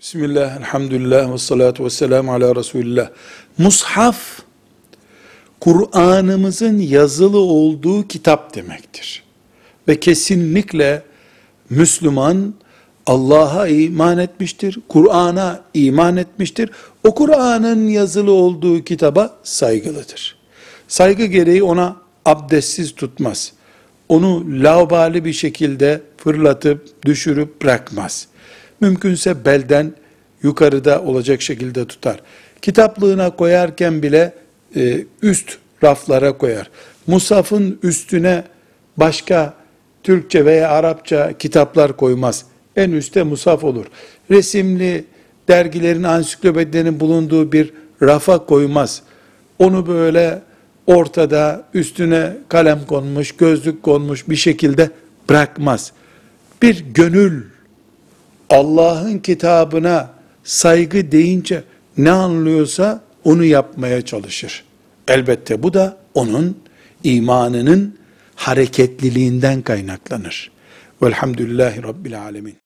Bismillah, elhamdülillah ve salatu ve selamu ala Resulillah. Mushaf, Kur'an'ımızın yazılı olduğu kitap demektir. Ve kesinlikle Müslüman Allah'a iman etmiştir, Kur'an'a iman etmiştir. O Kur'an'ın yazılı olduğu kitaba saygılıdır. Saygı gereği ona abdestsiz tutmaz. Onu laubali bir şekilde fırlatıp düşürüp bırakmaz. Mümkünse belden yukarıda olacak şekilde tutar. Kitaplığına koyarken bile e, üst raflara koyar. Musaf'ın üstüne başka Türkçe veya Arapça kitaplar koymaz. En üstte musaf olur. Resimli dergilerin, ansiklopedilerin bulunduğu bir rafa koymaz. Onu böyle ortada üstüne kalem konmuş, gözlük konmuş bir şekilde bırakmaz. Bir gönül Allah'ın kitabına saygı deyince ne anlıyorsa onu yapmaya çalışır. Elbette bu da onun imanının hareketliliğinden kaynaklanır. Velhamdülillahi Rabbil Alemin.